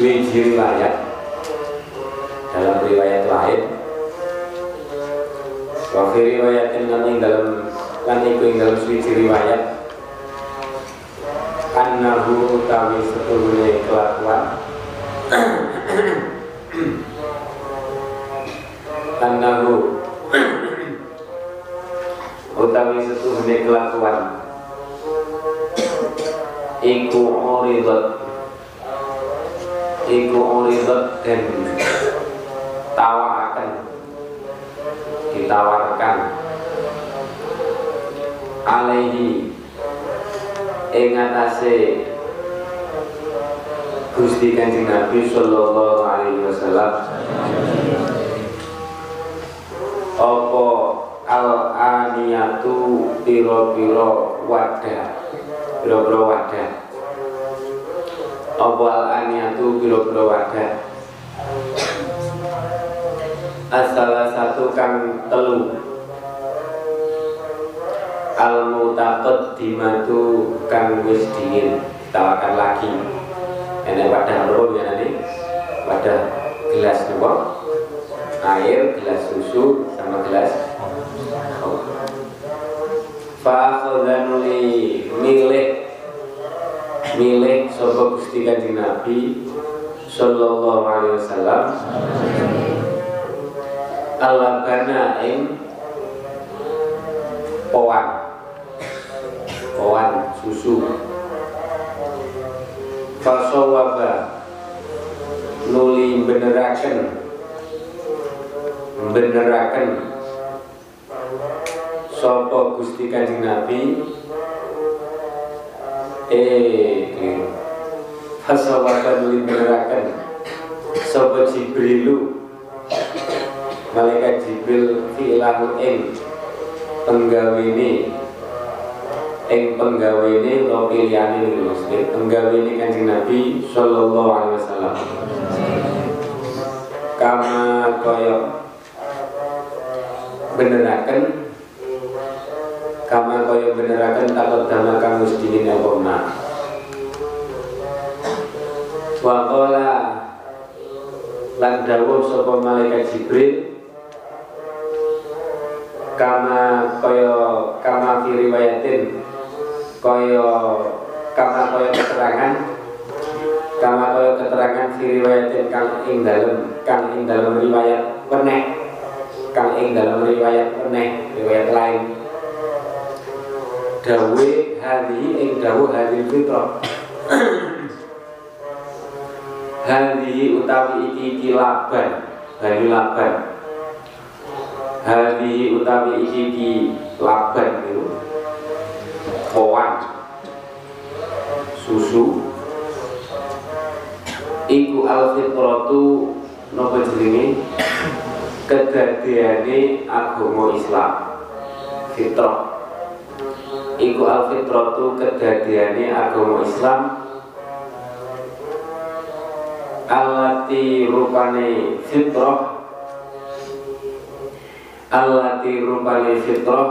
Suwiji riwayat. Dalam riwayat lain Wa fi riwayatin lan ing dalem Lan iku ing dalem suwiji riwayat Annahu utawi setuhune kelakuan Annahu utawi setuhune kelakuan iku uridat iku uridat dan tawakan ditawarkan. Alaihi ing atase Gusti Kanjeng Nabi sallallahu alaihi wasallam. Apa al aniyatu piro-piro wadah? Piro-piro wadah apa al aniyatu piro-piro wadah. Asalah satu kang telu. Al mutaqaddimatu kang wis dingin. Tawakan lagi. Enek wadah loro ya nanti wadah gelas nopo? Air gelas susu sama gelas. Fa'akhodanuli milih milih sopo Gusti Kanjeng Nabi sallallahu alaihi wasallam. Alabana ing poan poan susu. Fasawaba. Nuli beneraken beneraken Sopo Gusti Kanjeng Nabi eh fasawaba nuli beneraken Sopo Jibrilu? Malaikat Jibril fi'lahu ing penggawini ing penggawini lo pilihane niku maksudnya penggawini Kanjeng Nabi sallallahu alaihi wasallam. Kama koyo beneraken kama koyo beneraken takut dama kamu sedingin yang pernah wakola lan sapa malaikat Jibril kama koyo kama fi riwayatin koyo kama koyo keterangan kama koyo keterangan fi riwayatin kang ing dalem kang ing dalem riwayat peneh kang ing dalem riwayat peneh riwayat lain dawe hari ing dawe hari fitrah. Hari utawi iki iki laban hari laban. Hari utawi iki iki laban itu kowan susu. Iku alfitratu napa jenenge? Kedadiane agama Islam. Fitrah iku alfitratu kedadiane agama Islam. Alati rupane fitrah. Alati rupane fitrah.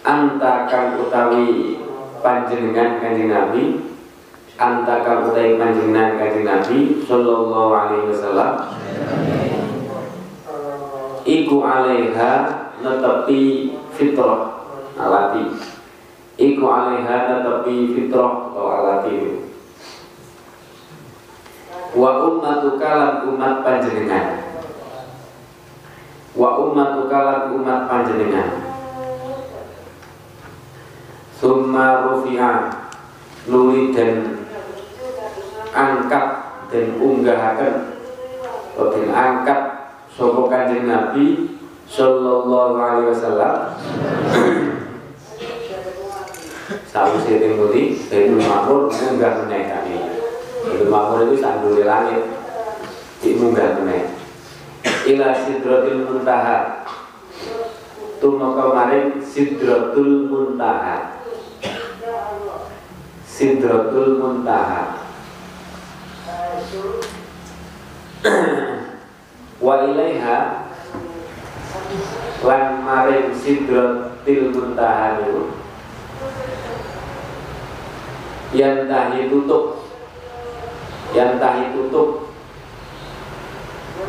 Anta kang utawi panjenengan kanjeng Nabi. Anta kang utawi panjenengan kanjeng Nabi sallallahu alaihi wasallam. Iku alaiha netepi fitrah alati iku alaiha tapi fitrah atau alati wa ummatuka lan umat panjenengan. Wa ummatuka lan umat panjenengan. Summa rufi'a nuli dan angkat dan unggahaken. Atau dan angkat sapa kanjeng Nabi sallallahu alaihi wasallam Sawise teng pundi Baitul Ma'mur munggah meneh kami. Baitul Ma'mur itu sandure langit. Munggah meneh. Ila Sidratul Muntaha. Tumo kemarin Sidratul Muntaha. Sidratul Muntaha. Wa ilaiha lan maring Sidratul Muntaha itu yang tahi tutup yang tahi tutup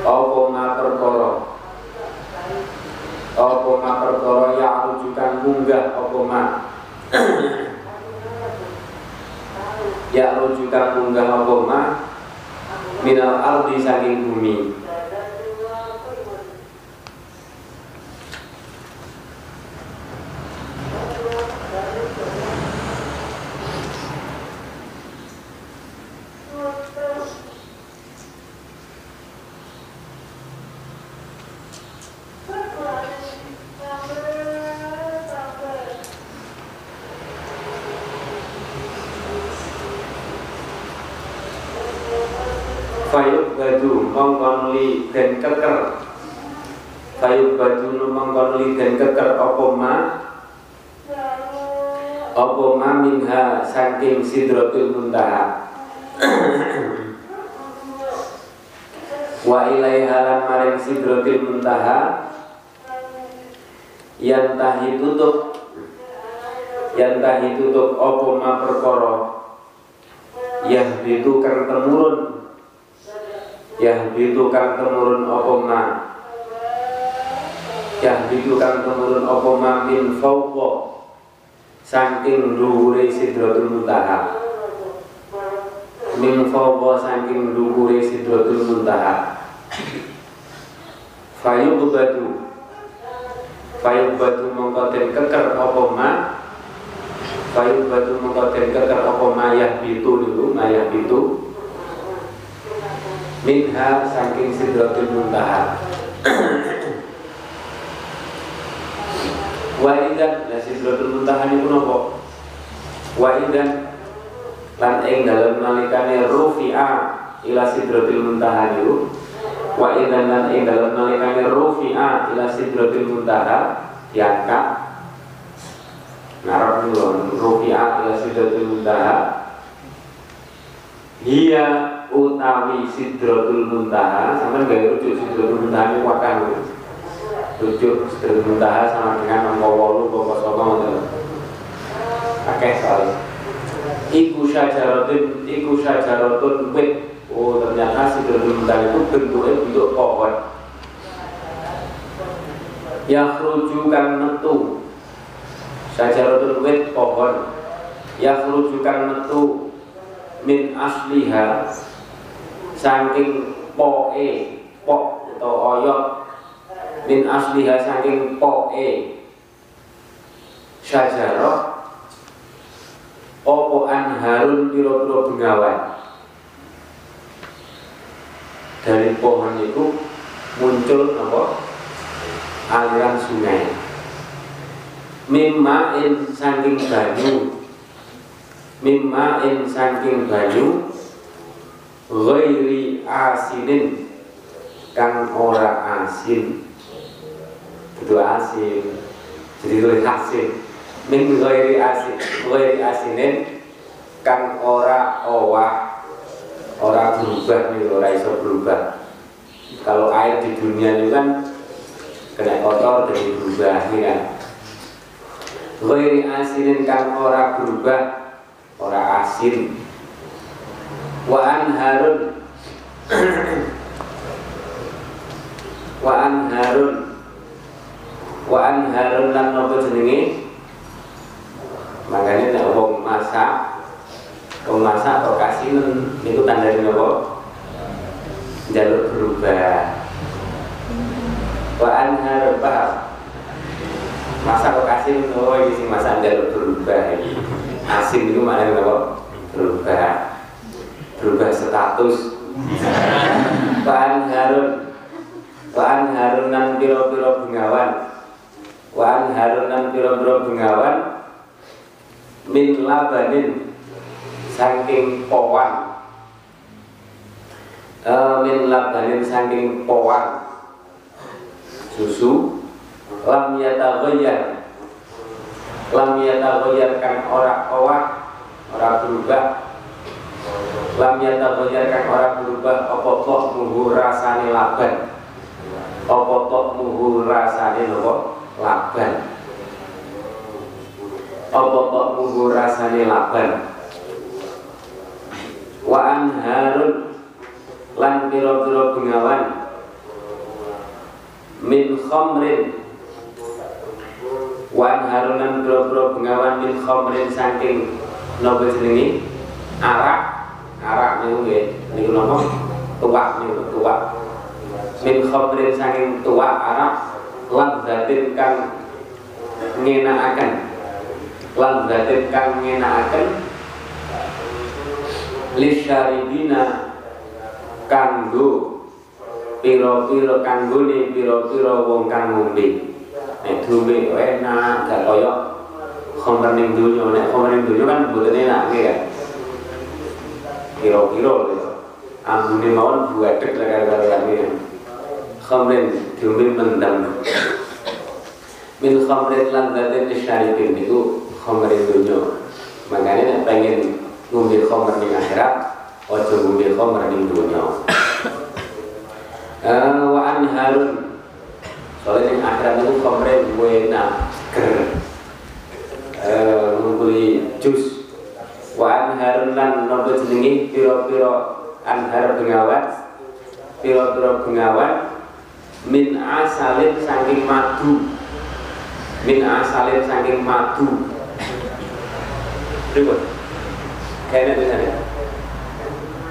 apa ma perkara? Apa ma perkara ya rujukan munggah apa ma? Ya rujukan munggah apa ma? Minal ardi saking bumi dan keker Opo ma? Opo ma minha saking sidratul muntaha? Wa ilaiha lan maring sidratul muntaha? Yang tahi tutup. Yang tahi tutup Opo ma perkoro Yahbitu kang temurun. Yang bitu kang temurun apa ma bitu kang temurun apa ma min fawqa saking dhuwure sidratul muntaha. Min fawqa saking dhuwure sidratul muntaha. Fayu batu fayu batu mongko den keker apa ma? Fayu batu mongko den keker apa ma? Yah bitu dulu ma yah bitu. Minha saking sidratul muntaha wa idan la sidratul muntaha niku napa wa idan lan ing dalem nalikane rufi'a ila sidratul muntaha niku wa idan lan ing dalem nalikane rufi'a ila sidratul muntaha diangkat. Ngarep rufi'a ila sidratul muntaha. Hiya utawi sidratul muntaha sama gak rujuk sidratul muntaha ini wakang rujuk sidratul muntaha sama dengan nomor walu bapak sokong akeh sekali. Iku syajaratun iku syajaratun wit. Oh ternyata sidratul muntaha itu bentuknya bentuk pohon. Ya rujukan metu. Syajaratun wit pohon. Ya rujukan metu. Min asliha. Saking poe pok atau oyot min asliha saking poe syajarah opo anharun piro-piro bengawan? Dari pohon itu muncul apa? Aliran sungai. Mimma in saking banyu. Mimma in saking banyu ghairi asinin kang ora asin itu asin. Jadi lebih asin. Min ghairi asin ghairi asinin kang ora owah ora berubah nih ora iso berubah. Kalau air di dunia ini kan kena kotor jadi berubah nih kan? Ghairi asinin kang ora berubah ora asin. Wa anharun wa anharun wa anharun lan napa jenenge? Makanya nek wong masak wong masak atau kasinan niku tandane napa? Jalur berubah. Wa anhar bah masa kok asin oh ini sing masa jalur berubah asin itu maknanya apa berubah. Berubah status. Waan harun. Waan harunan piro-piro bengawan Waan harunan piro-piro bengawan Min labanin Saking powan uh, Min labanin saking powan Susu Lam yata goyar Lam yata goyar kan ora owak Ora berubah. Lam yatabayarkan orang berubah apa tok muhu rasane laban? Apa tok muhu rasane nopo laban. Apa tok muhu rasane laban? Wa anharun lan pira-pira bengawan. Min khamrin. Wa anharun lan pira-pira bengawan min khamrin saking nopo jenenge arak. Arak niku nggih. Niku napa? Tuak niku tuak min khamrin saking tuak arak ladzatin kang ngenakaken. Ladzatin kang ngenakaken. Lisyaribina kanggo piro-piro kanggone piro-piro wong kang ngombe. Nek duwe enak gak koyo. Khamr ning donya. Nek khamr ning donya kan mboten enak kira-kira gitu. ambune mawon buadek lah karo kami khamrin diombe mendam min khamrin lan datin syaribin itu khamrin dunya makanya nek pengen ngombe khamr ning akhirat ojo ngombe khamr ning dunya uh, wa anharun. Soalnya ning akhirat itu khamrin enak ger. Uh, ngumpuli jus. Wa anharun lan nopo jenenge? Pira-pira anhar bengawan. Pira-pira bengawan min asalin saking madu. Min asalin saking madu. Ribut. Kayaknya bisa ya?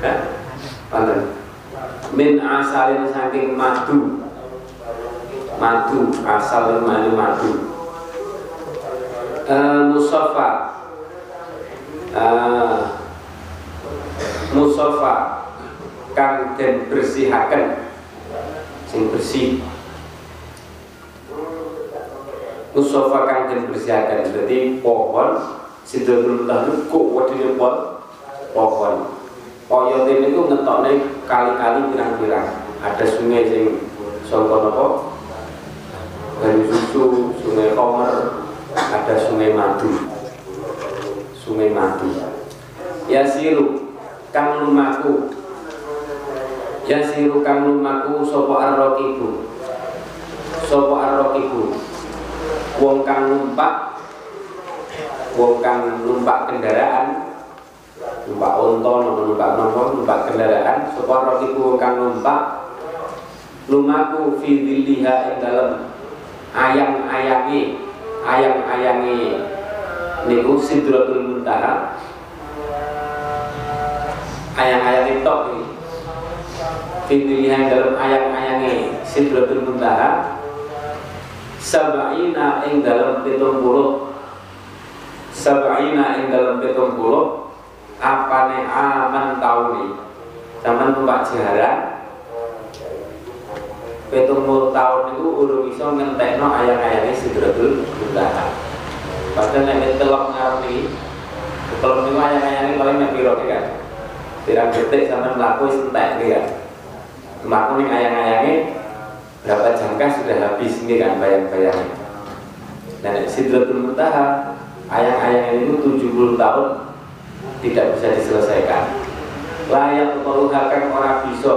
Hah? Pantan Min asalin saking madu. Madu Asal madu madu. Uh, Musafa uh, musofa kang den bersihaken sing bersih. Musofa kang den bersihaken jadi pohon sidratul muntaha itu kok wadine pohon? Pohon. Oyot ini itu ngetoknya kali-kali pirang-pirang. Ada sungai sing songko nopo dari susu, sungai komer, ada sungai madu. Sungai mati yasiru kang lumaku yasiru kang lumaku sopo arrokibu sopo arrokibu wong kang numpak wong kang numpak kendaraan numpak onto numpak nopo numpak kendaraan sopo arrokibu wong kang numpak lumaku fi ing dalam ayang-ayangi ayang-ayangi niku sidratul muntaha. Ayang-ayang itu ini Fidriha dalam ayang-ayangnya Sidratul Muntaha Sab'ina yang dalam pitung puluh Sab'ina yang dalam pitung puluh Apa nih aman tahun Zaman numpak jarak Pitung puluh tahun itu urung bisa ngentekno ayang-ayangnya Sidratul Muntaha Padahal nek telok ngarep telok niku ayang-ayang paling nek piro kan. Pirang detik sampean mlaku wis entek kan. Mlaku ning ayang-ayange berapa jangka sudah habis ini kan bayang-bayangnya. Dan Sidratul Muntaha ayang-ayang itu 70 tahun tidak bisa diselesaikan. Layak hakam orang bisa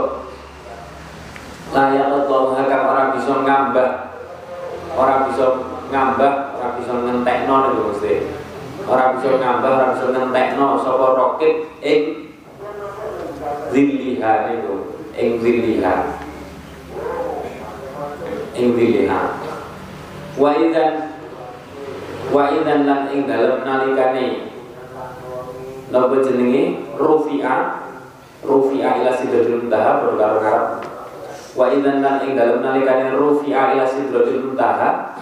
layak hakam orang bisa ngambah orang bisa ngambah ora bisa ngentekno niku Gusti. Ora bisa ngambah, ora bisa ngentekno sapa rokit ing zilliha niku, ing zilliha. Ing zilliha. Wa idzan wa idan lan ing dalem nalikane. Napa jenenge? Rufi'a. Rufi'a ila sidratil muntaha berkaro ngarep. Wa idan lan ing dalem nalikane rufi'a ila sidratil muntaha.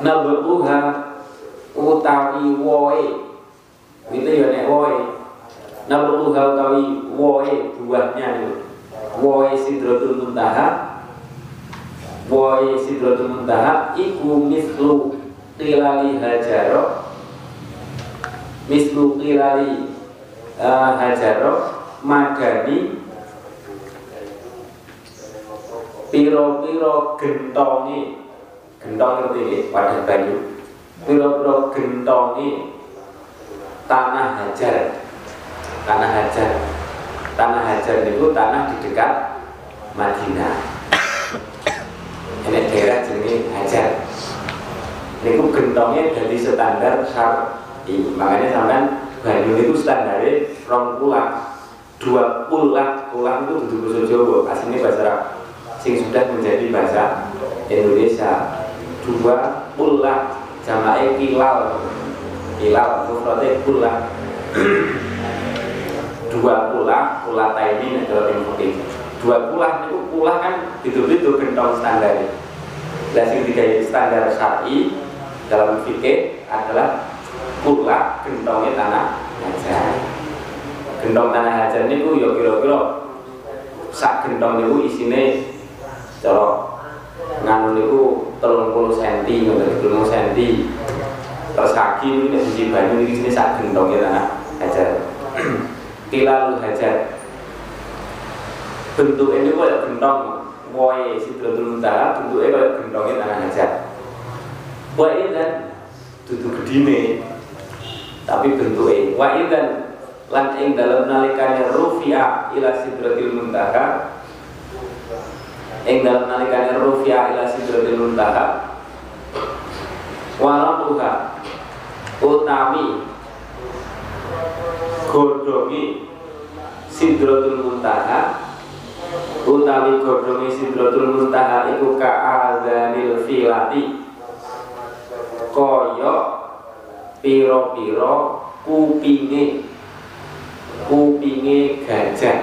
Nabuha utawi woe. Itu ya nek woe nabuha utawi woe buahnya itu. Woe sidratul muntaha. Woe sidratul muntaha iku mislu tilali hajaro mislu tilali uh, hajaro magani piro-piro gentongi gentong ngerti ya wadah banyu. Piro-piro gentongi tanah hajar tanah hajar. Tanah hajar itu tanah di dekat Madinah. Ini daerah jenis hajar. Ini gentongnya dari standar syar'i makanya sampai banyu itu standarnya rong pulang. Dua pulang pulang itu duduk bahasa Jawa aslinya bahasa Arab. Sing sudah menjadi bahasa Indonesia. Dua pula jamae kilal. Kilal mufradnya pula dua pula pula taimi adalah yang dua pula itu pula kan itu itu gentong standar. Dan yang tiga standar syari dalam fikih adalah pula gentongnya tanah hajar. Gentong tanah hajar ini ya kira-kira sak gentong itu isinya cara nganu niku telung puluh senti ngoten telung senti. Terus kaki ini siji banyu sini sak gendong ya tanah hajar kilal hajar. Bentuk ini kaya gendong woe sidratul muntaha bentuknya kaya gendongnya tanah hajar. Woe dan duduk gedine tapi bentuknya wa dan lan ing dalam nalikane rufi'a ila sidratil muntaha. Ing dalam nalikane rufi'a ila sidratil muntaha. Waramuha utami godhongi sidratul muntaha. Utawi godhongi sidratul muntaha iku ka'adzanil filati. Kaya pira-pira kupinge kupinge gajah.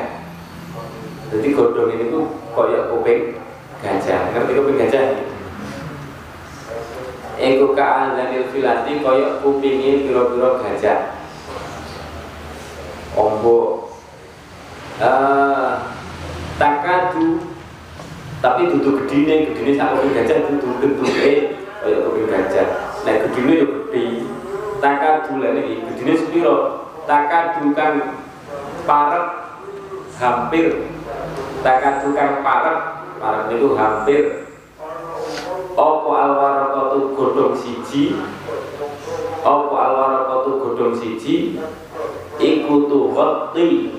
Jadi godhong ini tuh kaya kuping gajah. Ngerti kuping gajah? Eko ka'adzanil filati kaya kupinge pira-pira gajah ombo uh, takadu. Tapi duduk gedine gedine sak kuping gajah duduk bentuke kaya kuping gajah nah gedine yo gede takadu. Lha iki gedine sepiro? Takadu kang parek hampir. Takadu kang parek parek itu hampir. Opo alwarokotu godong siji? Opo alwarokotu godong siji Iku tuhoti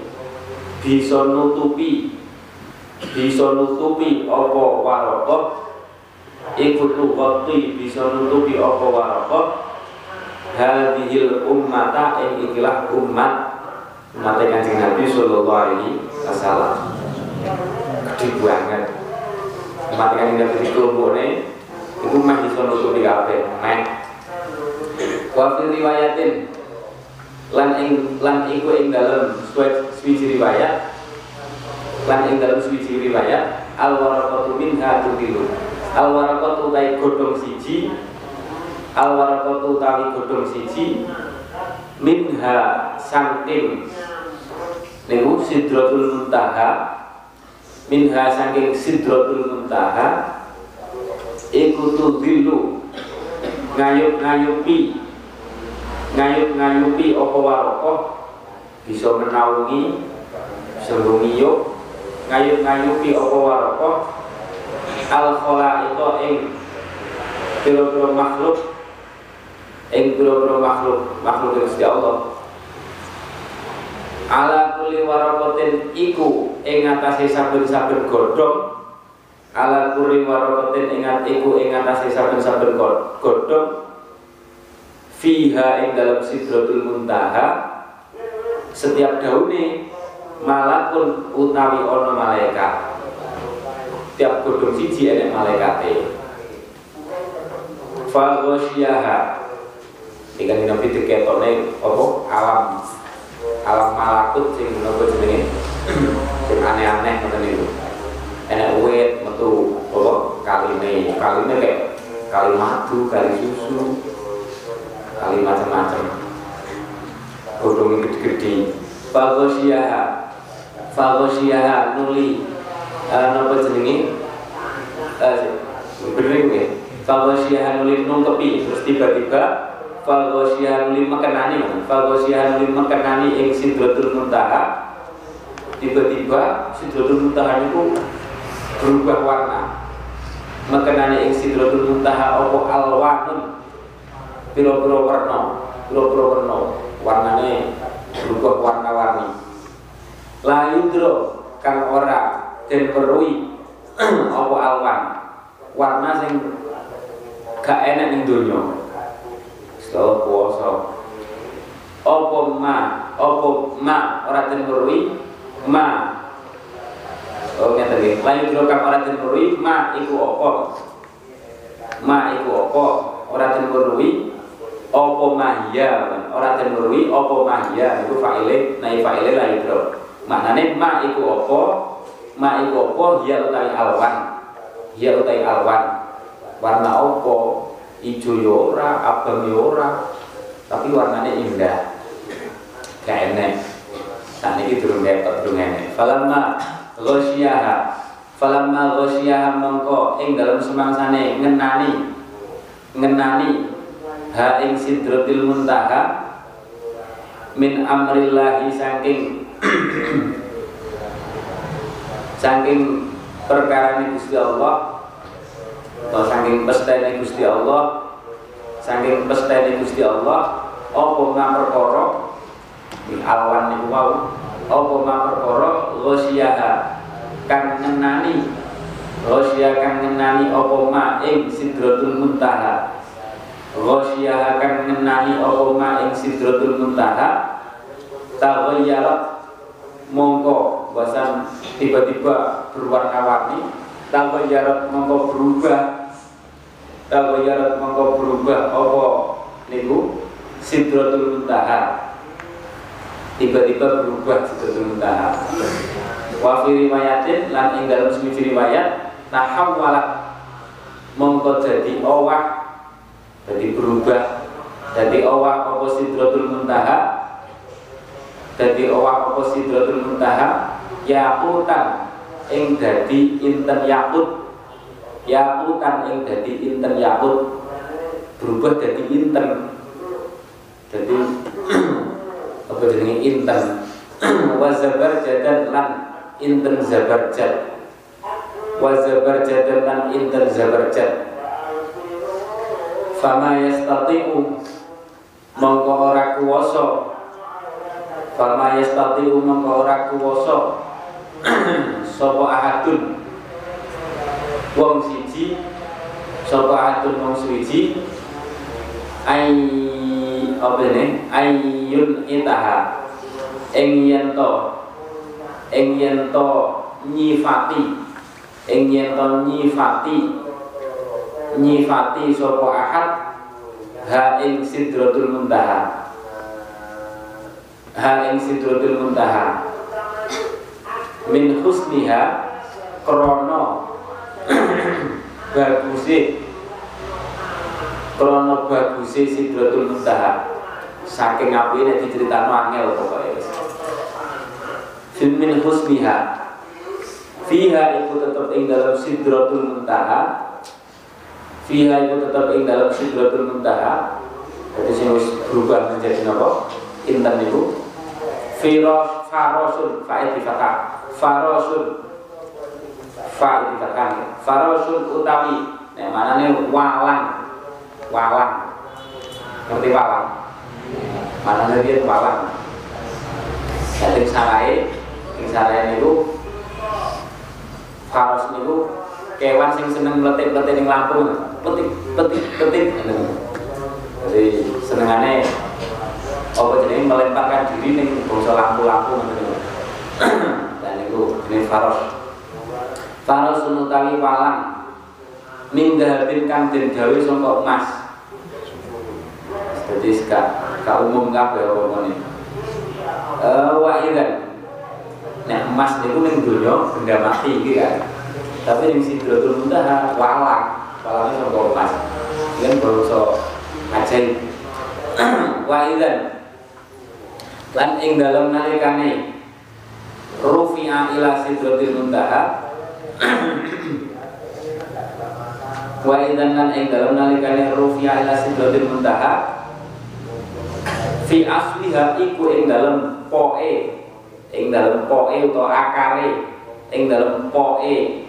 Bisa nutupi Bisa nutupi Opo warokot Iku tuhoti Bisa nutupi Opo warokot Hadihil ummata Yang ikilah umat Umatnya kanjeng Nabi Sallallahu alaihi wasallam. Gede banget Umat kanjeng Nabi di lan iku ing dalem suwiji riwayat. Lan ing dalem suwiji riwayat al waraqatu minha tudilu al waraqatu tai godhong siji. Al waraqatu tawi godhong siji. Minha saking niku sidratul muntaha. Minha saking sidratul muntaha. Iku tudhilu ngayup-ngayupi ngayup-ngayupi apa waroko bisa menaungi bisa ngiyup ngayup-ngayupi apa waroko al itu ing pira-pira makhluk. Ing pira-pira makhluk makhluk Gusti Allah. Ala kulli warakotin iku ing atase saben-saben godhong. Ala kuri warokotin ingat iku ingat asih saben-saben godhong fiha ing dalam sidratul muntaha setiap daune malakun utawi ono malaikat. Tiap godhong siji enek malaikate. Fagosyaha Ikan nabi diketone apa? Alam. Alam malakut sing nopo jenenge? Sing aneh-aneh ngoten niku. Enak wit metu apa? Kaline. Kaline kayak kali madu kali susu kali macam-macam. Godhong gede-gede. Fagosyaha fagosyaha nuli. Uh, nopo jenenge? Uh, bener ya. Fagosyaha nuli nungkepi terus tiba-tiba Falgosihan lima kenani Falgosihan lima kenani ing sidratul muntaha. Tiba-tiba sidratul muntaha itu berubah warna. Mekenani ing sidratul muntaha Opo alwanun Piro-piro warna Piro-piro warna. Warnanya berubah warna-warni. Layudro kang ora dan perui Opo alwan Warna sing gak enak ning dunia Selalu puasa. Opo ma Opo ma Orang tenurui Ma. Oh ngerti lagi. Lain jurukam orang tenurui Ma iku opo Ma iku opo Orang tenurui Opo mahya? Orang tenurui Opo mahya? Itu fa'ile Nai fa'ile lain juruk Maknanya ma iku opo Ma iku opo Ya utai alwan Ya utai alwan Warna opo hijau yora, ya abang yora, ya tapi warnanya indah. Gak enek. Saat ini durung dapat durung enek. Falamma ghosyaha falamma ghosyaha mongko ing dalam semangsane ngenani. Ngenani ha ing sidratil muntaha min amrillahi saking saking perkara Gusti Allah atau saking pestene Gusti Allah saking pestene Gusti Allah apa perkara? Di awan niku wau apa ma perkara? Kang ngenani ghosya kang ngenani apa ma ing sidratul muntaha ghosyaha kang ngenani apa ma ing sidratul muntaha. Taghayyara mongko bahasan tiba-tiba berwarna-warni. Taghayyara mongko berubah. Tawayarat mongko berubah apa niku? Sidratul muntaha. Tiba-tiba berubah sidratul muntaha. Wa fi riwayatin lan ing dalam semiji riwayat tahawwalat. Mongko jadi owah jadi berubah. Jadi owah apa sidratul muntaha? Jadi owah apa sidratul muntaha? Yakutan ing dadi inten yakut. Yakutan yang jadi inten yakut. Berubah jadi inten. Jadi apa jadi inten? Wazabar jadan lan inten zabarjat wazabar jadan lan inten zabarjat fama yastati'u mongko ora kuwasa. Fama yastati'u mongko ora kuwasa. Sapa ahadun? Wong siji. Sapa atun wong suci ai apa ini? Ayun itaha. Ing yen to? Ing yen to nyifati. Ing nyifati nyifati sapa ahad ha ing sidratul muntaha. Ha ing sidratul muntaha. Min husniha krono baguse. Krono baguse sidratul muntaha. Saking apine diceritakno angel pokoke. Wis min husniha. Fiha iku tetep ing dalam sidratul muntaha fiha iku tetep ing dalam sidratul muntaha jadi wis berubah menjadi napa intan niku firos farosun fa'id farosun. Farosun fa dikatakan farosun utawi nah mana nih walang. Walang. Ngerti walang? Mana nih dia walang jadi sarai yang sarai niku faros niku kewan sing seneng meletik-meletik ning lampu petik petik petik. Jadi senengane apa jenenge melemparkan diri ning bangsa lampu-lampu ngono dan niku jenenge faros Farosun utawi walang min dahabin kang den gawe saka emas. Jadi gak gak umum kabeh apa ngene. Eh wa idan nek emas niku ning donya benda mati iki kan. Tapi ning sidratul muntaha walang walangnya saka emas kan bangsa ajaib wa idan lan ing dalem nalikane rufi'a ila sidratil muntaha. Wa idan ing dalem nalikane rufi'a ila sidratil muntaha. Fi asliha iku ing dalem poe ing dalem poe utawa akare. Ing dalem poe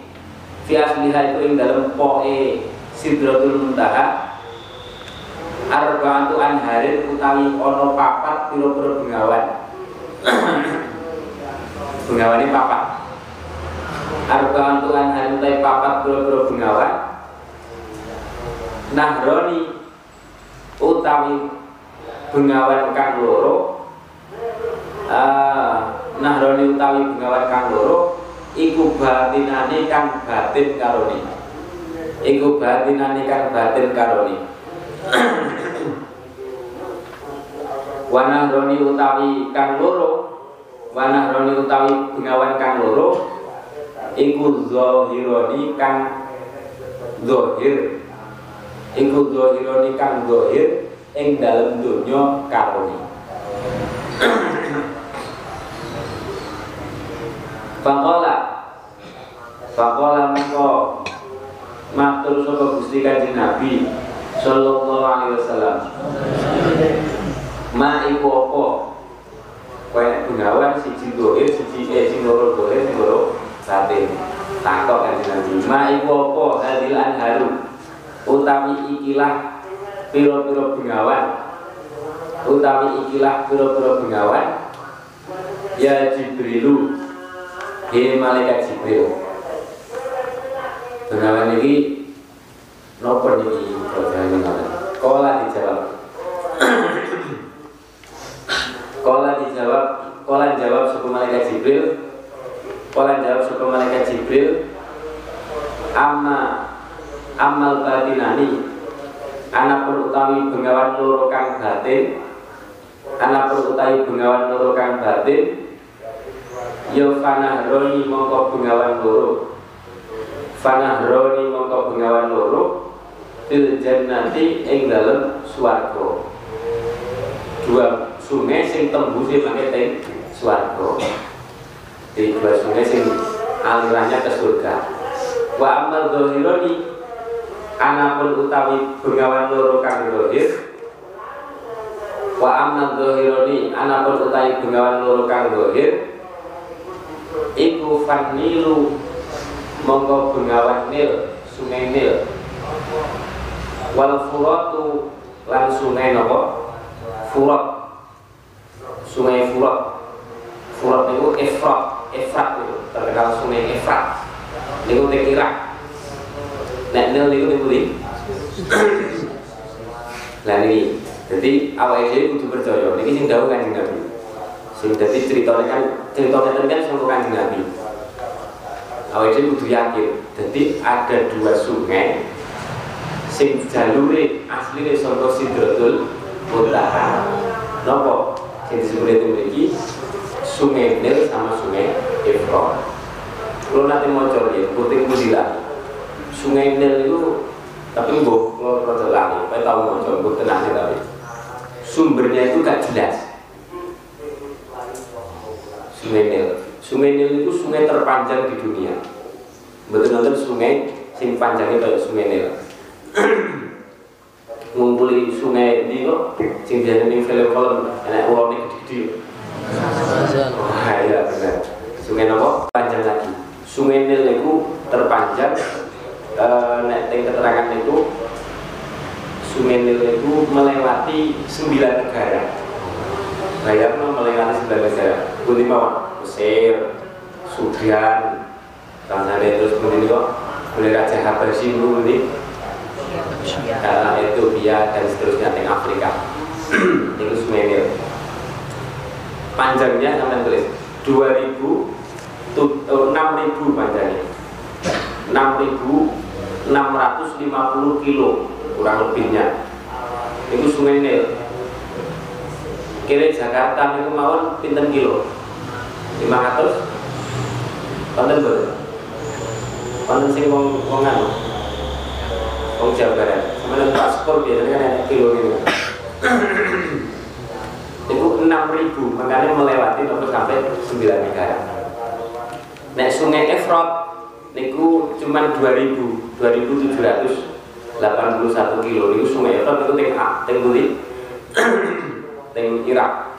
fi asliha iku ing dalem poe sidratul muntaha arba'atu anharin utawi ono papat pira-pira bengawan. Bengawan ini papat. Arba'atu anharin utawi papat pira-pira bengawan. Nahroni utawi bengawan kang loro. Uh, nahroni utawi bengawan kang loro iku batinane kang batin karoni iku batinane kang batin karoni. Wanah roni utawi kang loro Wanah roni utawi bengawan kang loro Iku zohironi kang zohir. Iku zohironi kang zohir Ing dalam dunia karoni. Fakola Fakola mengko Matur sopa gusti kanjeng Nabi Sallallahu alaihi wasallam. Ma iku apa? Kaya bengawan siji dohir Siji eh sing loro dohir sing loro batin Takok kanjeng Nabi. Ma iku apa? Hadil anharu. Utawi ikilah Piro-piro bengawan. Utawi ikilah piro-piro bengawan. Ya Jibrilu. Hei malaikat Jibril Bengawan ini Nopo niki bojone ngoten. Kala dijawab. Kala dijawab, kala jawab suku malaikat Jibril. Kala jawab suku malaikat Jibril. Amma amal batinani anak perutawi bengawan loro kang batin anak perutawi bengawan loro kang batin yo fanahroni mongko bengawan loro fanahroni mongko bengawan loro fil jannati ing dalem swarga. Dua sungai sing tembusé mangke teng swarga. Di dua sungai sing alirannya ke surga. Wa amal dohironi anapun utawi bengawan loro kang dohir wa amal dohironi anapun utawi bengawan loro kang dohir iku fanilu mongko bengawan nil sungai nil. Wal furatu lan sungai nopo furat. Sungai furat. Furat itu efrat efrat itu terkenal sungai efrat itu Irak. Nek nil itu di Nah ini, jadi awal ini kudu percaya. Ini sing dahulu kanjeng Nabi. Sing jadi ceritanya kan, ceritanya kan kan sama kanjeng Nabi. Awal ini kudu yakin. Jadi ada dua sungai sing jalure asline saka Sidratul Muntaha. Napa? Sing disebut itu mriki Sungai Nil sama Sungai Efron. Kalau nanti mau cari, putih putih Sungai Nil itu tapi mbok kalau rada lali, saya tahu mau coba mbok tenang tapi sumbernya itu gak jelas. Sungai Nil, Sungai Nil itu sungai terpanjang di dunia. Betul betul sungai sing panjangnya kayak Sungai Nil. ngumpuli sungai ini kok sing biasa ning film-film enak ulone gede Wah iya benar. Sungai nopo panjang lagi. Sungai Nil itu terpanjang eh, nek keterangan itu Sungai Nil itu melewati sembilan negara. Bayangno melewati sembilan negara. Kuwi mawon Mesir, Sudan, Tanzania terus kemudian kok. Boleh Raja Habasyi ini dalam Ethiopia dan seterusnya di Afrika. Itu Nil panjangnya sampai tulis 2000 tu, oh, 6000 panjangnya. 6000 650 kilo kurang lebihnya. Itu sungai Nil kira Jakarta itu mawon pinten kilo 500 konten ber konten sing wong wong anu? Wong Jawa Barat. Sama paspor biasanya kan ada kilo gitu itu 6000 makanya melewati nomor sampai 9 negara. Nek sungai Efrot niku cuma 2000 2781 kilo. Niku sungai Efrot itu teng teng buli teng Irak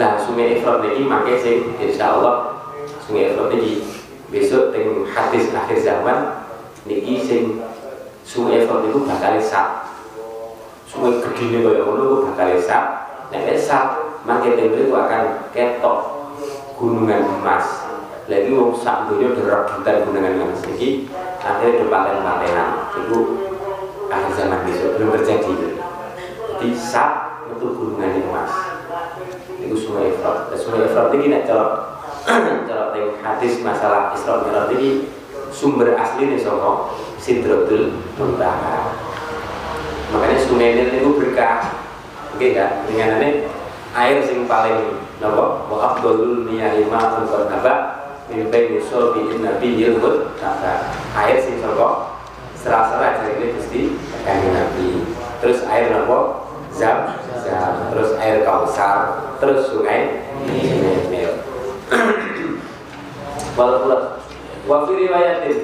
lah sungai Efrot niki make sing insyaallah sungai Efrot niki besok teng hadis akhir zaman niki sing sungai Efrot niku bakal sak sungai gede kaya ngono bakal sak nek sak mangke teng akan ketok gunungan emas. Lagi wong sak donya derebutan gunungan emas. Iki akhirnya depaten-patenan itu akhir zaman besok belum terjadi. Jadi sak itu gunungan emas itu sungai Efrat dan sungai Efrat ini nak cara cara hadis masalah Isra Mi'raj ini sumber asli nih sono Sidratul Muntaha. Makanya sungai ini itu berkah. Oke kan dengan ini air sing paling nopo wa afdalul miyahi ma'un qad mimpi nyusul bikin nabi yilmut kata air sing saka serah-serah dari ini pasti kanjeng nabi. Terus air nopo zam zam air kausar terus sungai Nil walaupun wa fi riwayatin.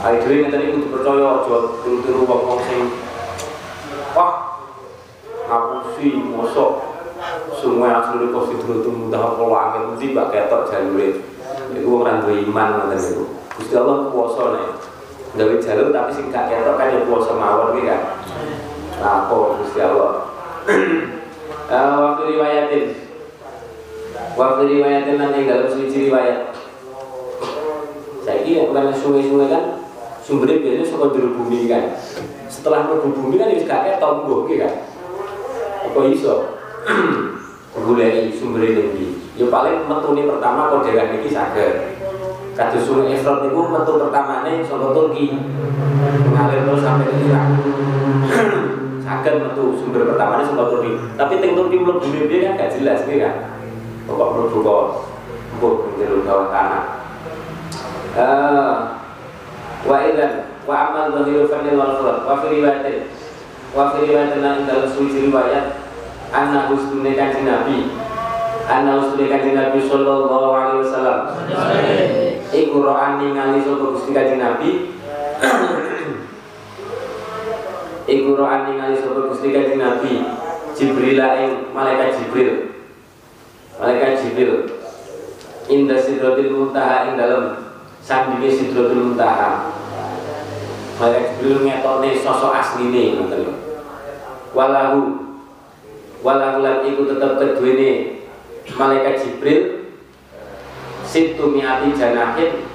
Ayo dhewe ngeten kudu percaya aja tiru-tiru wong-wong sing wah ngapusi mosok semua asli kok sidro itu mudah apa langit mesti mbak ketok jalure. Itu orang duwe iman ngoten niku Gusti Allah kuwasa nih gawe jalur tapi sing gak ketok kan ya kuwasa mawon iki kan. Apa Gusti Allah uh, waktu riwayatin waktu riwayatin nanti dalam suci riwayat saya ini bukan sungai-sungai kan sumbernya biasanya suka bumi kan setelah menuju bumi kan ini gak ketok kan apa iso goleki sumber energi. Ya paling metune pertama kok daerah niki saged. Kados sungai Efrat niku metu pertamane saka Turki. Mengalir terus sampai ke Irak. saged metu sumber pertamane saka Turki. Tapi teng Turki mlebu piye kan gak jelas nih kan. Pokok mlebu kok mbok njero bawah tanah. Eh wa idzan wa amal dhahiru fadil wal khalq wa fi riwayatin wa fi riwayatin dalam suci riwayat anna husnul kanjeng Nabi anna husnul kanjeng Nabi sallallahu alaihi wasallam iku ro'an ningali sapa Gusti kanjeng Nabi iku ro'an ningali sapa Gusti kanjeng Nabi Jibril ing malaikat Jibril. Malaikat Jibril. Inda sidratil muntaha ing dalem sandinge sidratul muntaha. Malaikat Jibril ngetokne sosok asline ngoten walahu. Walang lan iku tetep keduwene malaikat Jibril. Situ miati janahin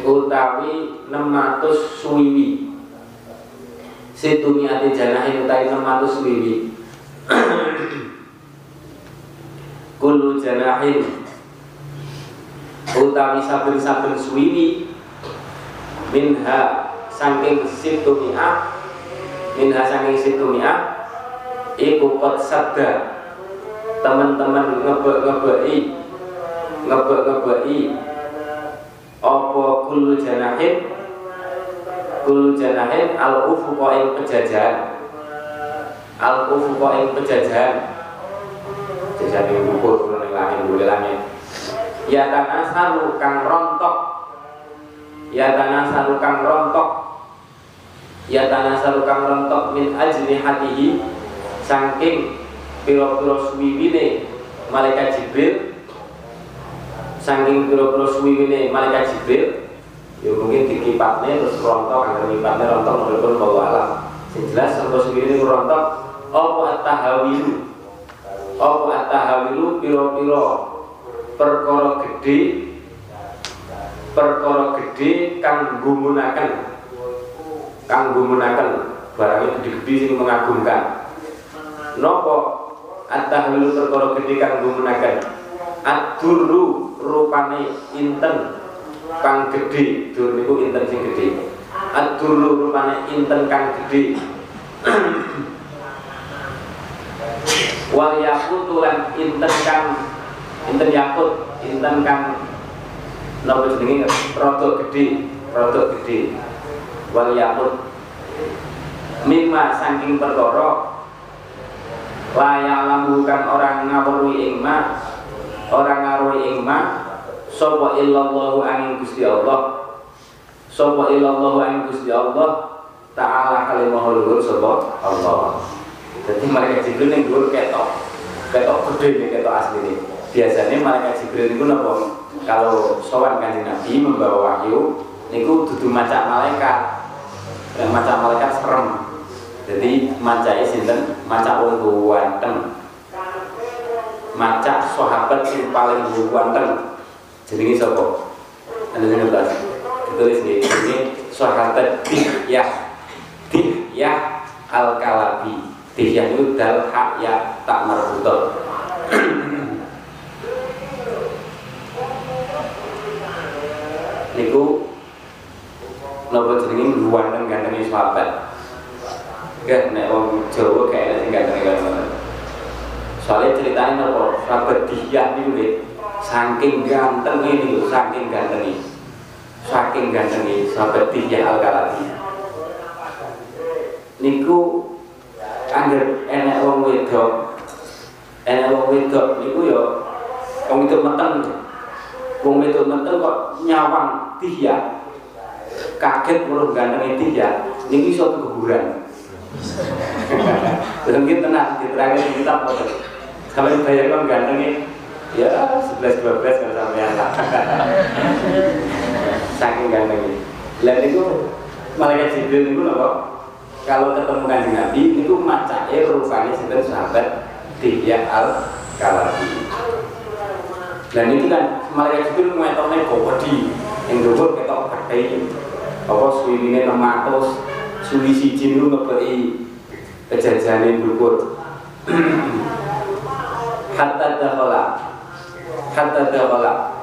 utawi 600 suwiwi situ miati janahin utawi 600 suwiwi kulu janahin utawi saben-saben suwiwi minha saking situ mi'ah minha saking situ mi'ah iku kot sabda. Teman-teman ngebek-ngebeki. Ngebek-ngebeki. Apa kul janahin kul janahin al ufuqa ing al ufuqa ing pejajahan. Jajan ing ukur ning langit boleh langit. Ya tanah salu kang rontok. Ya tanah salu kang rontok. Ya tanah salu kang rontok min ajni hatihi saking piro-piro suwiwine malaikat Jibril. Saking piro-piro suwiwine malaikat Jibril ya mungkin dikipatnya terus rontok karena dikipatnya rontok menurut bawa alam yang jelas sampai suwiwine rontok apa at-tahawilu? Apa at-tahawilu? Piro-piro. Perkara gede perkara gede kang gumunaken kang gumunaken barangnya gede-gede sing mengagumkan. Nopo at-tahlilu perkara gedhe kang gumenaken ad-durru rupane inten kang gede dur niku inten sing gede adurru rupane inten kang gede wal yakut lan inten kang inten yakut inten kang napa jenenge? Rada gede rada gede wal yakut mimma saking perkara layak lambukan orang ngawruhi ing ma orang ngaruhi ing ma sapa illallahu angin Gusti Allah? Sapa illallahu angin Gusti Allah? Taala kalimah luhur sapa? Allah. Jadi mereka Jibril yang dulu ketok. Ketok gede nih ketok asli nih biasanya mereka Jibril itu napa? Kalau sowan kanjeng Nabi membawa wahyu niku dudu macam malaikat. Yang macam malaikat serem. Jadi macai sinten? Maca wong ganteng maca sahabat sing paling ganteng jenenge sapa? Yang belas ditulis di ini sahabat Dihyah. Dihyah al Kalabi Dihyah itu dal hak ya tak marbuto. Niku napa jenenge ganteng ganteng sahabat. Gak nek wong Jawa kayak sing gak ngene Soalnya ceritanya apa? Sahabat Diyah niku nggih saking ganteng ini lho, saking ganteng ini. Saking ganteng ini sahabat Diyah Al-Kalabi. Niku angger enek wong wedok. Enek wong wedok niku ya wong itu meteng. Wong itu meteng kok nyawang Diyah kaget muruh ganteng Diyah niku iso kuburan Belum kita tenang, diterangin kita apa Sampai bayangkan gantengnya Ya 11-12 kalau sampai anak Saking gantengnya Lalu itu Malaikat Jibril itu apa? Kalau ketemu kanjeng Nabi itu macake rupanya sinten sahabat Dihya al Kalabi. Dan itu kan malaikat Jibril ngetokne bodi yang dhuwur ketok gede. Apa suwine 600 suwi siji niku ngebeki kejajane dhuwur hatta dakhala hatta dakhala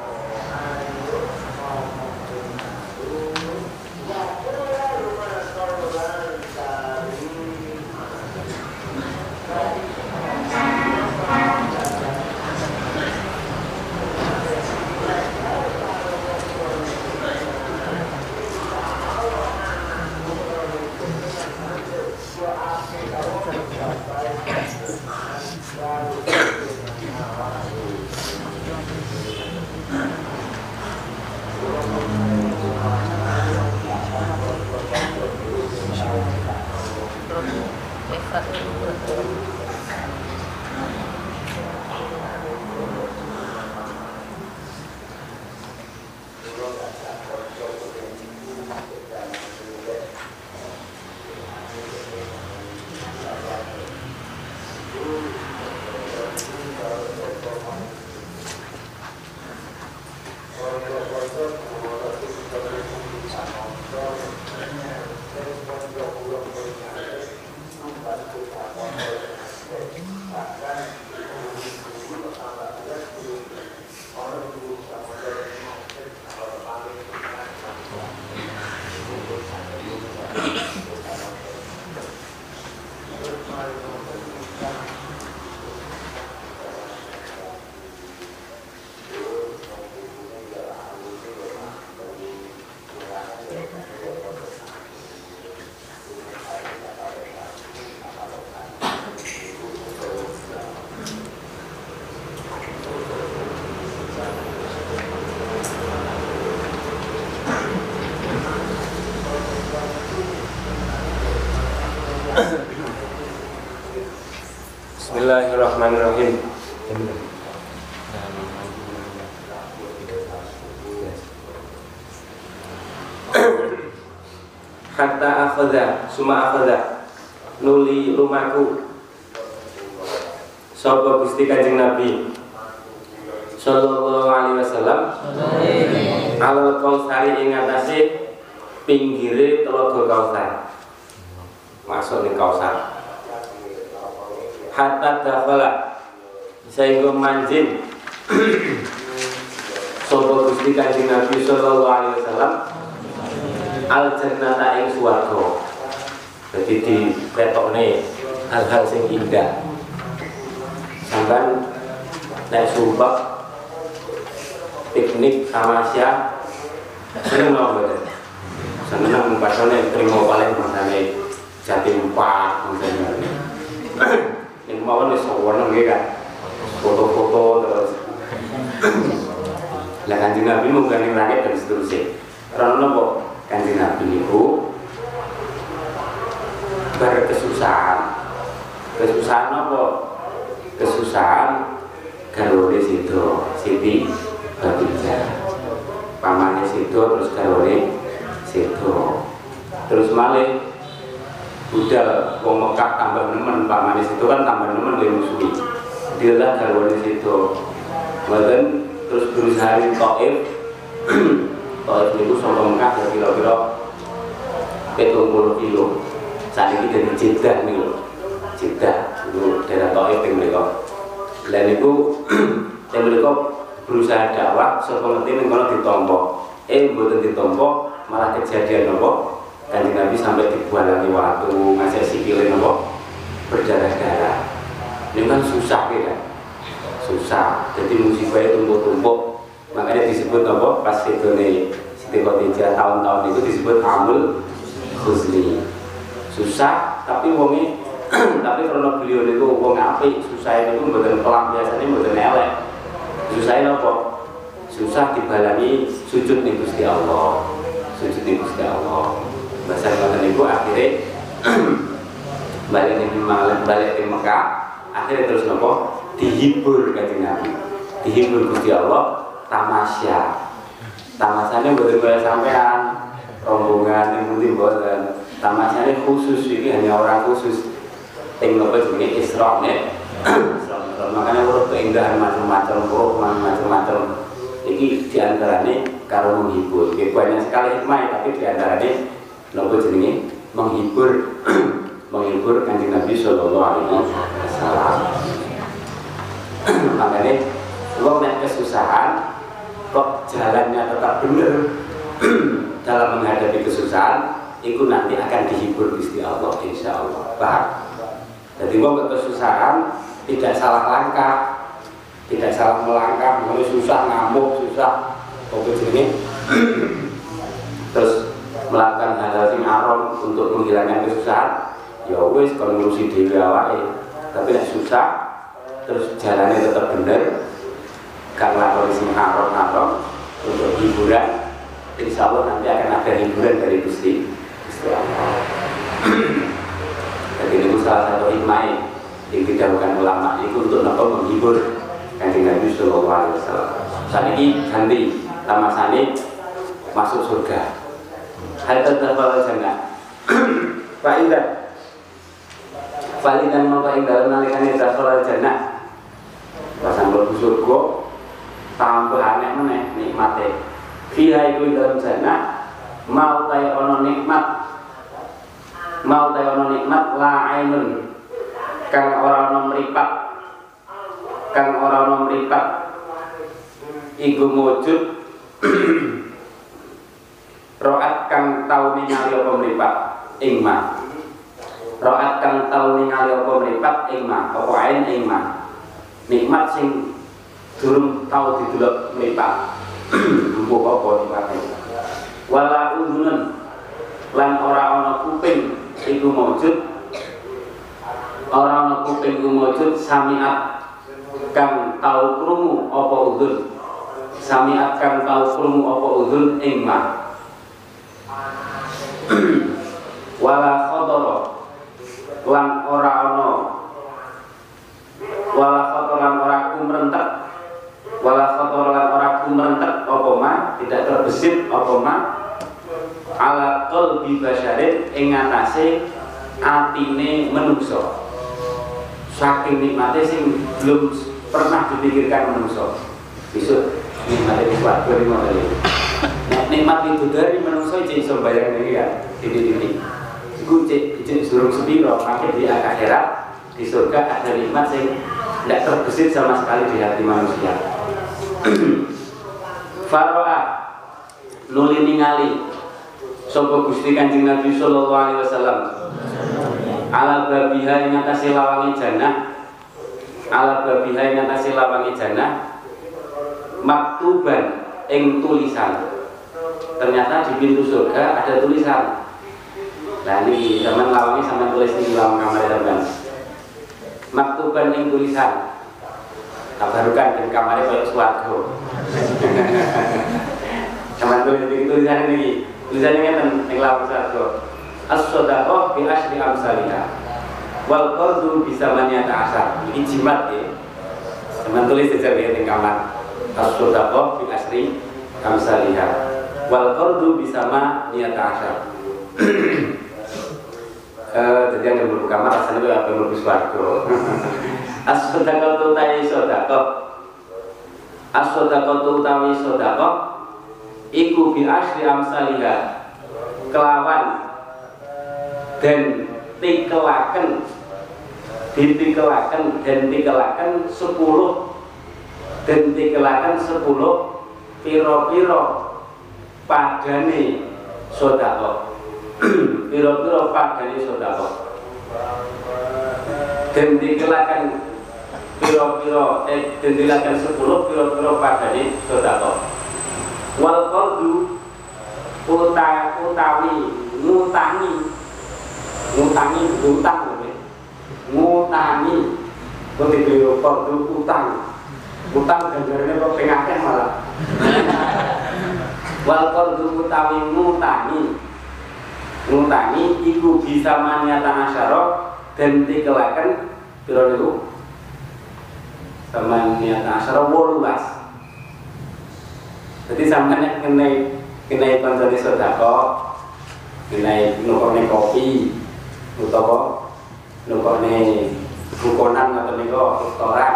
本当に。Bismillahirrahmanirrahim. Hatta akhadha, suma akhadha nuli rumahku. Sapa Gusti Kanjeng Nabi? Sallallahu alaihi wasallam. Alal kausari ing atase pinggire telaga kausar. Masuk ning kausar hatta dakhala. Sehingga manjin sapa Gusti Kanjeng Nabi sallallahu alaihi wasallam. Al jannata ing swarga. Jadi di petokne hal-hal sing indah. Sampai naik sumpah piknik tamasya seneng loh betul seneng pasane terima paling masane jati empat misalnya mau nih sewarna gitu kan foto-foto terus. Lah kanjeng Nabi mau gandeng langit dan seterusnya. Karena nopo kanjeng Nabi itu berkesusahan kesusahan. Apa? Kesusahan garwane situ Siti Khadijah pamane situ terus garwane situ terus malih budal wong Mekah tambah nemen pamane situ kan tambah nemen dia musuhi. Dialah garwane situ. Mboten terus berusaha di Taif Taif itu sampai Mekah ya kira-kira petung puluh kilo. Saat ini dari Jeddah nih loh. Jeddah itu daerah Taif yang mereka. Dan itu yang mereka berusaha dakwah sebelum nanti kalau ditompo eh buatan ditompo malah kejadian nopo kanjeng Nabi sampai dibualangi waktu ngasih sikilin nopo? Berdarah-darah ini kan susah ya kan? Susah. Jadi musibah itu tumpuk-tumpuk. Makanya disebut nopo? Pas itu nih Siti Khadijah tahun-tahun itu disebut amul husni. Susah tapi wongi tapi karena beliau itu wong apik susah itu mboten kelam biasanya mboten elek. Susah apa? Susah dibalangi sujud nih Gusti Allah. Sujud nih Gusti Allah bahasa ngoten niku akhirnya balik nih malam balik ke Mekah. Akhirnya terus nopo? Dihibur kanjeng Nabi. Dihibur Gusti Allah tamasya. Tamasyanya mboten kaya sampean. Rombongan yang putih boten tamasyanya khusus ini hanya orang khusus. Yang apa jenenge? Isra makanya urut keindahan macam-macam urut macam-macam. Ini di antaranya kalau menghibur. Ya, banyak sekali hikmah tapi di antaranya nopo jenenge? Menghibur menghibur kanjeng Nabi Shallallahu Alaihi Wasallam. Makanya uang yang kesusahan kok jalannya tetap benar dalam menghadapi kesusahan itu nanti akan dihibur Gusti Allah insya Allah paham? Jadi uang kesusahan tidak salah langkah tidak salah melangkah mulai susah ngamuk susah pokok ini terus melakukan hal-hal yang aron untuk menghilangkan kesusahan. Ya wis kalau ngurusi dewi awake. Tapi nek susah terus jalannya tetap benar karena kondisi haram-haram untuk hiburan insya Allah nanti akan ada hiburan dari Gusti Gusti Allah. Jadi itu salah satu hikmah yang didahulukan ulama itu untuk nopo menghibur kanjeng Nabi Sallallahu Alaihi Wasallam. Saat ini ganti nama sani masuk surga hal terdapat jannah Pak Indah Falidan mongko ing dalem nalikane dasar jannah Pasan mlebu surga tambah aneh meneh nikmate. Fiha iku ing jannah mau tae ana nikmat. Mau tae ana nikmat la ainun. Kang ora ana mripat kang ora ana mripat iku roat kang tau ningali apa mripat? Ing mah roat kang tau ningali apa mripat? Ing mah apa ain ing mah nikmat sing durung tau didelok mripat. Empuk apa nikmate wala udunan lan ora ana kuping iku maujud ora ana kuping iku maujud samiat kang tau krungu apa udun samiat kang tau krungu apa udun ing mah wala khadara. Lan ora ana. Wala khadara ora kumrentek. Wala khadara lan ora kumrentek apa mah tidak terbesit apa mah ala qalbi basyarin ing atase atine menungso. Saking nikmate sing belum pernah dipikirkan menungso. Besok nikmate kuat dari model Nek nikmat itu dari menungso cek iso bayang ini ya titik-titik iku cek suruh sepiro makanya di akhirat di surga ada nikmat sing tidak terbesit sama sekali di hati manusia. Faroah nuli ningali sapa Gusti Kanjeng Nabi sallallahu alaihi wasallam? Ala babiha ing atase lawange jannah. Ala babiha ing atase lawange jannah. Maktuban ing tulisan ternyata di pintu surga ada tulisan. Nah ini zaman lawangi sama tulis di lawang kamar teman maktuban ing tulisan. Kabarukan dan kamarnya kayak suatu. Sama tulis di tulisan ini tulisan ini kan yang lawang suatu. As-sodaqoh bi asri amsalina. Wal bisa manyata asar ini jimat ya. Sama tulis di di kamar. As-sodaqoh bi asri amsalina wal qardu bisa ma niyata asar eh, jadi yang berbuka kamar rasanya itu apa yang berbuka suarga. As-sodaqoh tu tayi sodaqoh as-sodaqoh tu tayi sodaqoh iku bi asri amsalina kelawan dan tikelaken ditikelaken dan tikelaken sepuluh dan tikelaken sepuluh piro-piro padane sodako piro-piro padane sodako dan tikelaken piro-piro eh dan tikelaken sepuluh piro-piro padane sodako wal kordu utawi ngutangi ngutangi utang ngutangi. Kok dibeli kordu utang? Utang ganjarannya kok pengakeh malah wal kordu utawi ngutangi ngutangi iku bisa maniatan asyarok dan tikelakan piro niku? Sama niatan asyarok wolulas. Jadi sampai kena kena konjoni sodako kena nukone kopi utawa nukone bukonan atau niko restoran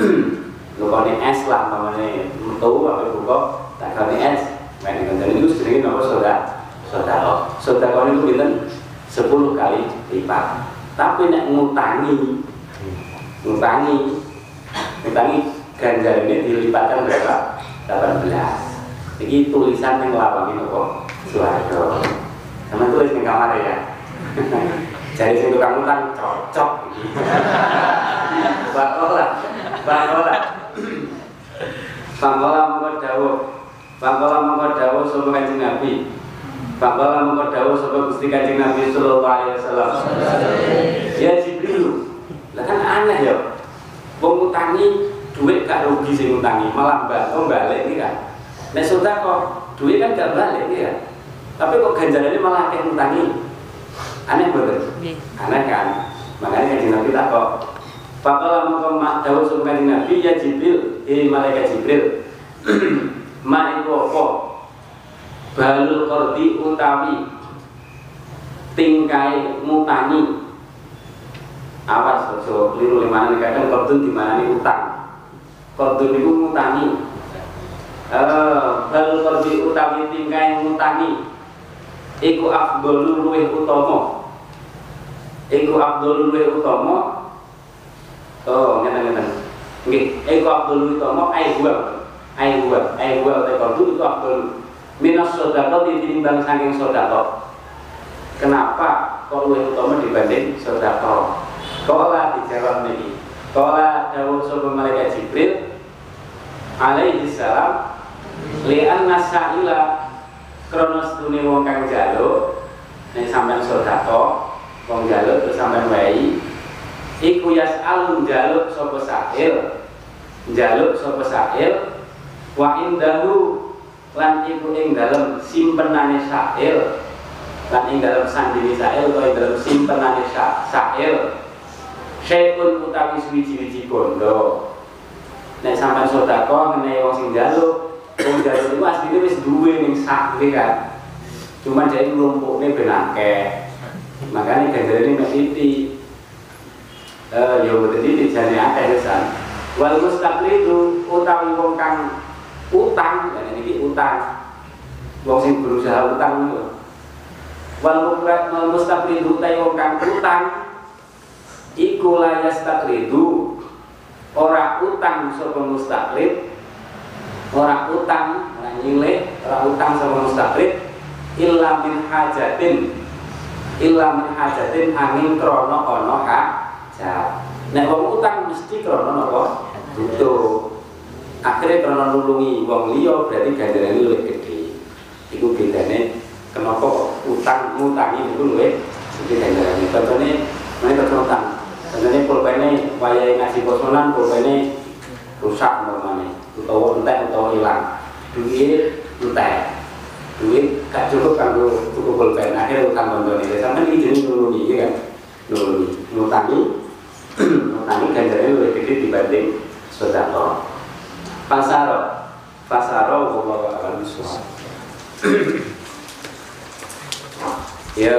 nukone es lah namanya metu apa buka tak kali es main dengan itu sering soda? Soda soda kau itu bilang sepuluh kali lipat. Tapi nek ngutangi ngutangi ngutangi ganjar ini dilipatkan berapa? 18 ini tulisan yang lawangi nopo suarga sama tulis di kamar ya. Jadi sing tukang utang cocok. Bakola bakola Bangkola mengko dawuh. Bangkola dawuh sapa Kanjeng Nabi? Bangkola mengko dawuh sapa Gusti Kanjeng Nabi sallallahu alaihi wasallam. Ya Jibril. Lah kan aneh ya. Wong utangi duit gak rugi sing utangi malah mbak balik iki kan. Nek kok duit kan gak balik iki kan. Tapi kok ganjarannya malah akeh utangi aneh betul aneh kan? Makanya kan Nabi tak kok. Fakala mengkau daun sumkan Nabi ya Jibril Eh malaikat Jibril Ma itu apa Balul kordi utawi Tingkai mutani Awas ojo keliru lima nih? Kadang kordun di mana nih? Utang. Kordun itu mutani uh, Balul kordi utawi tingkai mutani Iku afdolul luwih utama Iku Abdul Luwih Utomo. Oh, ngeten-ngeten Nggih, Iku Luwih Utomo Aihwal Aihwal, Aihwal Tekordu itu Abdul Minas sodako ditimbang saking sodako. Kenapa kok luwih utama dibanding sodako? Kola dijawab nih Kola Dawud Sobat Malaikat Jibril Alaihi salam Lian nasaila Kronos dunia wong kang jalo Nih sampai sodako wong jaluk terus sampean wae iku alun jaluk sapa sa'il jaluk sa'il wa indahu lan iku ing dalem simpenane sa'il lan ing dalem sandini sa'il utawa ing dalem simpenane sa'il syai'un utawi suwi-wiji bondo. Nek sampean sedekah ngene wong sing jaluk wong jaluk iku asline wis duwe ning sak kan. Cuma jadi nglumpukne ben akeh. Makanya ganjaran ini titi eh ya betul titi jane akeh kesan wal itu utawi wong kang utang dan ini utang. Wong sing berusaha utang itu wal itu utawi wong kang utang iku layas taklidu ora utang sapa mustaqlid ora utang ora nyilih ora utang sama mustaqrid illa min hajatin illa min hajatin angin krono ono hajat nek wong utang mesti krono napa? Butuh akhirnya krono nulungi wong liya berarti ganjarane luwih gede. Iku bedane kenapa utang ngutangi itu luwih gede ganjarane contohnya mana utang. Contohnya pulpene wayahe ngaji posonan pulpene rusak normane utawa entek utawa hilang. Duit entek. Duit gak cukup kanggo tuku pulpen. Akhirnya utang kontone. Sampeyan iki jenenge nulungi ya kan? Nulungi. Ngutangi ngutangi ganjarane luwih gede dibanding sedekah pasaro pasaro wallahu a'lam bishawab ya